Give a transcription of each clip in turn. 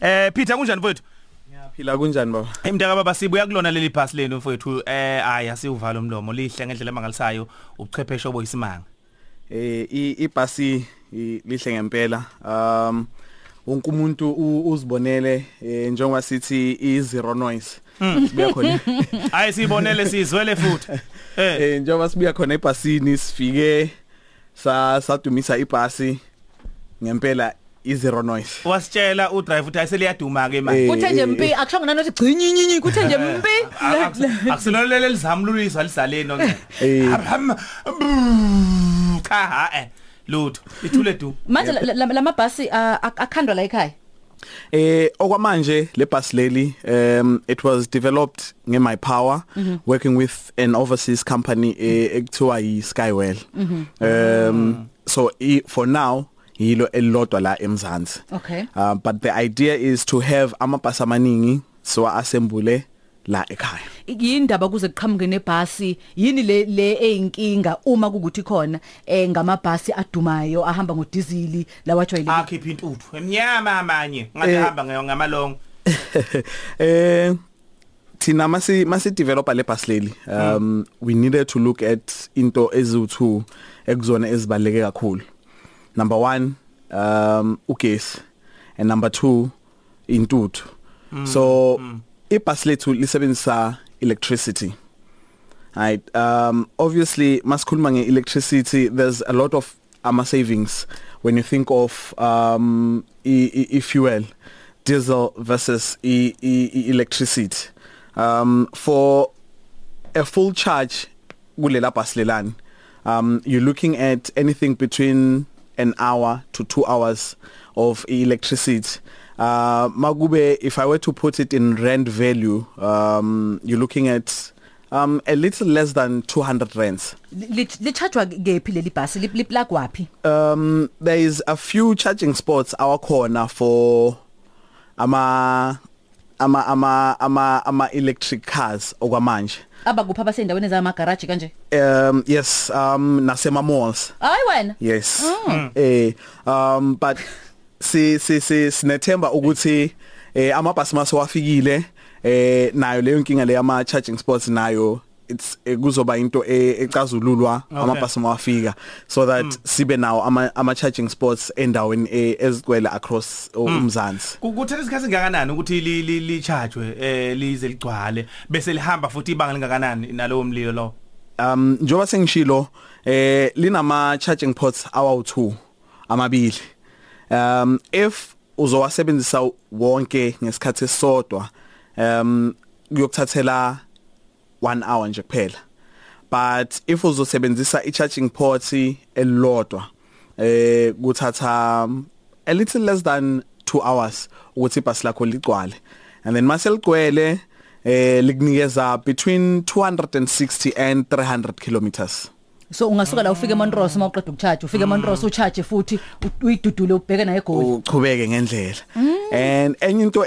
eh Peter kunjani mfowethu Phila kunjani baba? Imntaka baba sibuya kulona leli bus lenu mfowethu eh aya siuvala umlomo lihle ngendlela emangalisayo ubuchwepheshe oboyisimanga Eh ibhasi lihle ngempela. Um wonke umuntu uzibonele eh, njengoba sithi i zero noise. Sibuya khona. Hayi sibonele sizwele futhi. Eh eh njengoba sibuya khona ebhasini sifike sa sadumisa ibhasi ngempela i zero noise. Wasitshela udriver ukuthi ayiseliyaduma ke manje. Kuthe nje mpi akushonga nanothi gcinyinyi kuthe nje mpi. Akusilolele lizamlulisa lisaleni onke. Cha ha eh lutho ithule du. Manje lamabhasi akhandwa la ekhaya. Eh okwamanje le bus leli um it was developed nge my power mm -hmm. working with an overseas company ekuthiwa yi Skywell. Um so for now yilo elilodwa la eMzansi. Okay. Uh, but the idea is to have amabhasi amaningi so assemble la ekhaya. Yindaba kuze kuqhamuke nebhasi yini le le eyinkinga uma kukuthi khona eh ngamabhasi adumayo ahamba ngodizili lawajwayelekile akhipha intuthu emnyama amanye ngathi hamba ngamalong eh thina masi masi developer le bus leli um we needed to look at into eziwu2 ekuzona ezibaleke kakhulu. Number 1 um ugesi. And number 2 intuthu. Mm, so mm. ibus lethu lisebenzisa electricity right? Um obviously masikhuluma ngeelectricity there's a lot of ama savings when you think of um e, e, e fuel diesel versus e, e, electricity. Um for a full charge kulela bus lelani um you're looking at anything between an hour to 2 hours of electricity. Uh makube if i were to put it in rand value um you're looking at um a little less than 200 rands. Lichajwa ngephi leli bus liplug wapi um there is a few charging spots awakhona for ama ama ama ama ama electric cars okwamanje. Abakupha basendaweni zama garage kanje? Um yes um nasema malls. Hayi wena. Yes. Mm. eh um but si si si sinethemba ukuthi eh amabhasi masewafikile eh nayo leyo nkinga le ama charging spots nayo it's kuzoba into ecazululwa amabhasi mawafika. So that mm. sibe nawo ama, charging spots endaweni ezigcwele across umzansi. Kuthatha isikhathi singakanani ukuthi li li charge eh lize ligcwale bese lihamba futhi ibanga lingakanani nalowo mlilo lo? Um njoba sengishilo eh linama charging ports awu2 amabili. Um if uzowasebenzisa wonke ngesikhathi esodwa um kuyokuthathela 1 hour nje kuphela. But if uzosebenzisa i-charging port elilodwa eh kuthatha a little less than 2 hours ukuthi ibus lakho ligcwale. And then mase ligcwele eh likunikeza between 260 and 300 kilometers. So ungasuka la ufike eMontrose mawuqeda ukucharge ufike eMontrose ucharge futhi uyidudule ubheke naye egoli. Uchubeke ngendlela. And enye into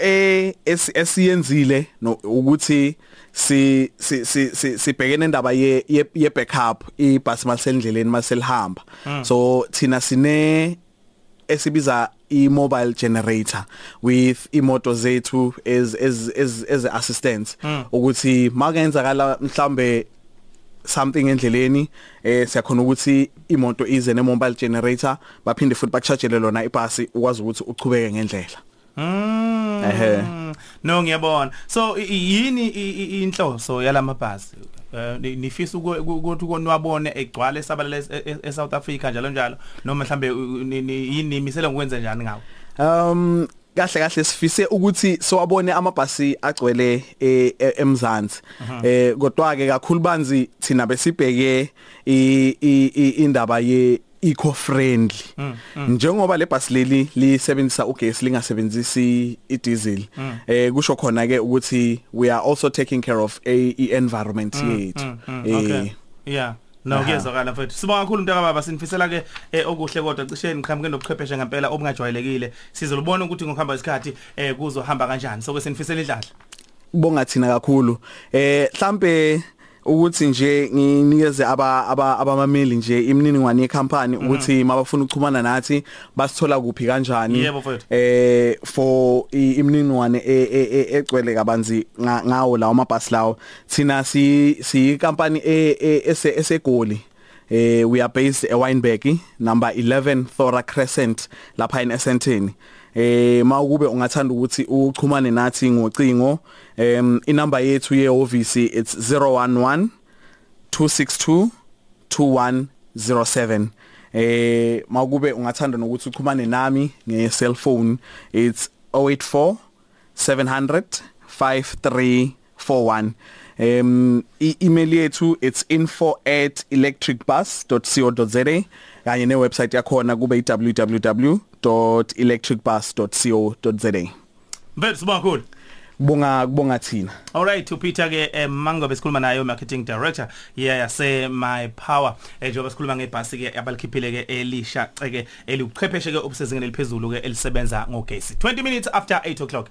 esiyenzile ukuthi si si si sibhekene indaba ye ye backup ibus masendleleni maselihamba so thina sine esibiza i-mobile generator with imoto zethu as as as as assistants. Ukuthi makenzakala mhlambe something endleleni eh siyakhona ukuthi imoto ize ne mobile generator baphinde futhi bakuchargele lona ibhasi ukwazi ukuthi uchubeke ngendlela Mm. Ehe. No ngiyabona. So yini inhloso yalamabhasi? Eh nifisa ukuthi konwabone egcwale sabalala eSouth Africa njalo njalo noma mhlambe yini imisela ngokwenza njani ngawo? Um kahle kahle sifise ukuthi siwabone amabhasi agcwele eMzansi. Eh kodwa ke kakhulu banzi thina besibheke indaba ye eco friendly mm, mm. njengoba le bus leli lisebenzisa ugesi lingasebenzisi idiesel eh kusho khona ke ukuthi we are also taking care of a environment yethu. eh okay. Yeah. No kuyezwakala mfethu. Sibonga kakhulu mntaka baba sinifisela ke okuhle kodwa cisheni qhamuke nobuchwepheshe ngempela obungajwayelekile. Sizolubona ukuthi ngokuhamba isikhathi eh kuzohamba kanjani. So ke sinifisela idlala. Kubonga thina kakhulu. Eh mhlambe ukuthi nje nginikeze aba aba- abamameli nje imininingwane yecompany ukuthi mabafuna ukuxhumana nathi basithola kuphi kanjani. Eh for imininingwane e- e- e- egcwele kabanzi nga- ngawo lawo mabhasi lawo thina si si company ese esegoli. Eh we are based e Wynberg number 11 Thora Crescent lapha in Essentini eh mawukube ungathanda ukuthi uchumane nathi ngocingo em inamba yethu yeoffice it's 011 262 2107 eh makube ungathanda nokuthi uchumane nami nge cellphone it's 084 700 5341 um i-email yethu it's info@electricbus.co.za kanye ne website yakhona kube www.electricbus.co.za mfethu sibonga kakhulu. Kubonga kubonga thina. Alright uPeter ke eh, Mango besikhuluma naye marketing director yeah yase My Power. Eh njengoba sikhuluma ngebhasi ke abalikhiphile ke elisha ke eliuchwepheshe ke obusezingeni eliphezulu ke elisebenza ngogesi. 20 minutes after 8 o'clock.